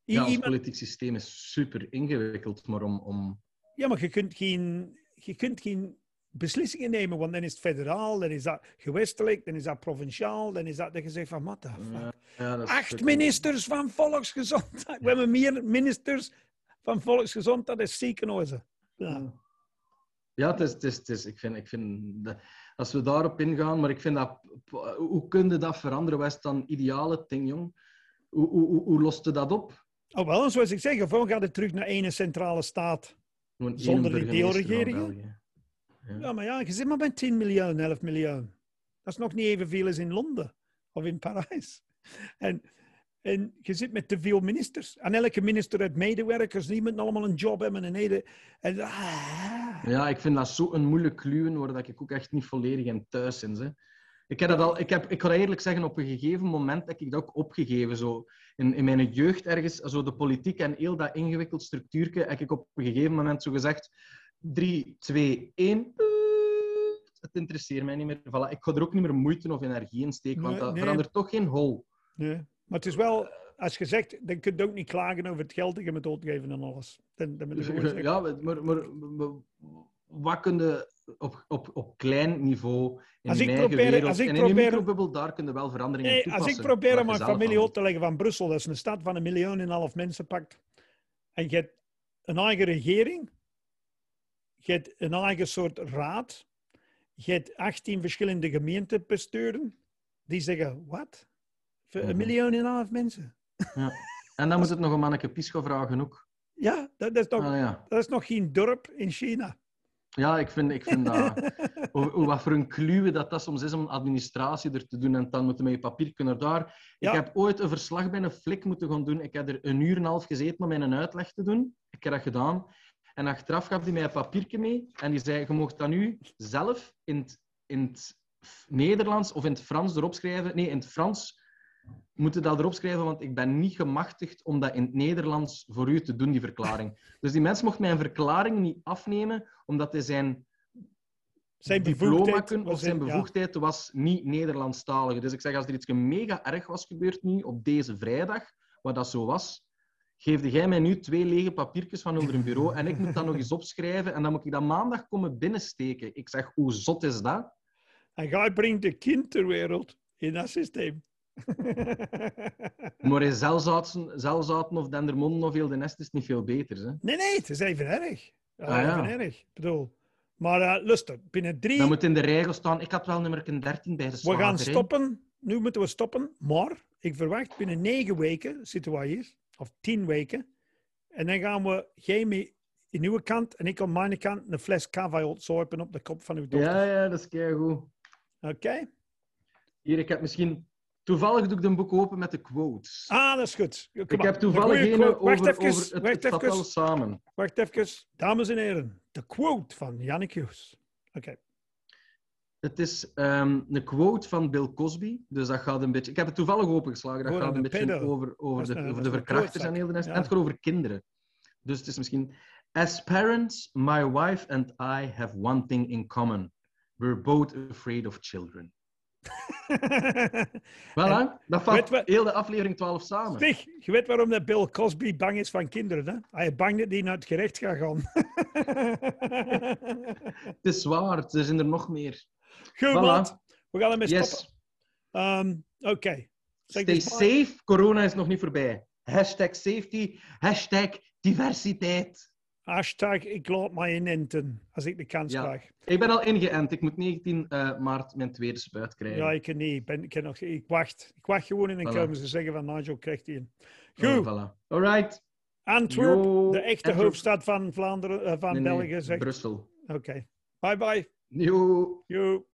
I- Ja, ons iemand- politiek systeem is super ingewikkeld, maar om... om... ja, maar je kunt, geen, je kunt geen beslissingen nemen, want dan is het federaal, dan is dat gewestelijk, dan is dat provinciaal, dan is dat dat je zegt van, fuck? Ja, dat is Acht ministers van volksgezondheid. We hebben meer ministers van volksgezondheid dan ziekenhuizen. Ja. Ja, het is, het is, het is, ik vind, ik vind als we daarop ingaan, maar ik vind dat, hoe kun je dat veranderen? Wat is dan ideale ding, jong? Hoe, hoe, hoe, hoe lost je dat op? Oh, wel, zoals ik zeg, of gaat het terug naar één centrale staat. Gewoon Zonder die van deelregeringen? Ja, maar ja, je zit maar met 10 miljoen, 11 miljoen. Dat is nog niet evenveel als in Londen of in Parijs. En, en je zit met te veel ministers. En elke minister heeft medewerkers, die moeten allemaal een job hebben. En, hele, en, ah. Ja, ik vind dat zo een moeilijk kluwen, waar dat ik ook echt niet volledig in thuis ben. Hè. Ik, heb dat al, ik, heb, ik ga eerlijk zeggen, op een gegeven moment heb ik dat ook opgegeven. Zo. In, in mijn jeugd ergens, zo de politiek en heel dat ingewikkeld structuurtje, heb ik op een gegeven moment zo gezegd, 3, 2, 1, het interesseert mij niet meer. Voilà, ik ga er ook niet meer moeite of energie in steken, want dat nee. verandert toch geen hol. Nee. Maar het is wel, als je zegt, dan kun je ook niet klagen over het geld dat je moet uitgeven en alles. Dan, dan moet je Ja, maar, maar, maar wat kun je op, op, op klein niveau in Als ik probeer- wereld... als ik en in probeer- microbubbel, daar kun je wel veranderingen in Nee, als toepassen. ik probeer je mijn familie uit te leggen van Brussel, dat is een stad van een miljoen en een half mensen pakt. En je hebt een eigen regering, je hebt een eigen soort raad, je hebt 18 verschillende gemeentebesturen, die zeggen, wat? Voor een Mhm. miljoen en een half mensen? Ja. En dan moet het nog een manneke Pisco vragen ook. Ja, dat, is nog, Ah, ja. dat is nog geen dorp in China. ja, ik vind, ik vind dat... hoe, wat voor een kluwe dat dat soms is om administratie er te doen en dan moeten met je papier kunnen daar. Ik heb ooit een verslag bij een flik moeten gaan doen. Ik heb er een uur en een half gezeten om mijn uitleg te doen. Ik heb dat gedaan. En achteraf gaf hij mij een papiertje mee en die zei, je mocht dat nu zelf in het, in het Nederlands of in het Frans erop schrijven. Nee, in het Frans moet je dat erop schrijven, want ik ben niet gemachtigd om dat in het Nederlands voor u te doen, die verklaring. Dus die mens mocht mijn verklaring niet afnemen, omdat hij zijn Zijn bevoegdheid of zijn ja. bevoegdheid was niet Nederlandstalig. Dus ik zeg, als er iets mega erg was gebeurd nu, op deze vrijdag, wat dat zo was, geefde jij mij nu twee lege papiertjes van over een bureau en ik moet dat nog eens opschrijven en dan moet ik dat maandag komen binnensteken. Ik zeg, hoe zot is dat? En jij brengt de kind ter wereld in dat systeem. Maar in zelzaten of dendermonden of heel de nest is niet veel beter. Hè? nee, nee, het is even erg. Ja, Ah, ja. Even erg. Ik bedoel. Maar uh, luister, binnen drie... Dan moet in de regel staan, ik had wel nummer 13 bij de We gaan stoppen. Nu moeten we stoppen. Maar ik verwacht binnen negen weken zitten we hier. Of tien weken. En dan gaan we, jij mee in uw kant en ik aan mijn kant een fles cava ontzuipen op de kop van uw dochter. Ja, ja, dat is keigoed. Oké? Hier, ik heb misschien... Toevallig doe ik een boek open met de quotes. Ah, dat is goed. Kom ik maar. heb toevallig Een over, Wacht even. over het, wacht, het even samen. wacht even. Dames en heren. De quote van Jannik Hughes. Oké. Het is ehm, een quote van Bill Cosby. Dus dat gaat een beetje... Ik heb het toevallig opengeslagen. Dat Oh, gaat een beetje pedo. over, over de, een- over de verkrachters en heel de rest. Ja. En het gaat over kinderen. Dus het is misschien... As parents, my wife and I have one thing in common. We're both afraid of children. Voilà, dat vat we- heel de aflevering 12 samen. Zeg, je weet waarom dat Bill Cosby bang is van kinderen, hè? Hij is bang dat die naar het gerecht gaat gaan. Het is waar, er zijn er nog meer. Goed, Voilà. We gaan ermee stoppen. Yes. Ehm, Oké. Zeg Stay safe, corona is nog niet voorbij. Hashtag safety, hashtag diversiteit. Hashtag ik laat mij inenten als ik de kans Ja. krijg. Ik ben al ingeënt. Ik moet 19 eh, maart mijn tweede spuit krijgen. Ja, ik kan niet. Ik, ben, ik, kan nog, ik wacht. Ik wacht gewoon en dan Voilà. komen ze zeggen van Nigel krijgt die een. Oh, Goed. voilà. Alright. Antwerp, Yo, de echte Antwerp. hoofdstad van Vlaanderen, eh, van Nee, België. Zegt. Brussel. Oké. Bye bye. Yo. Yo.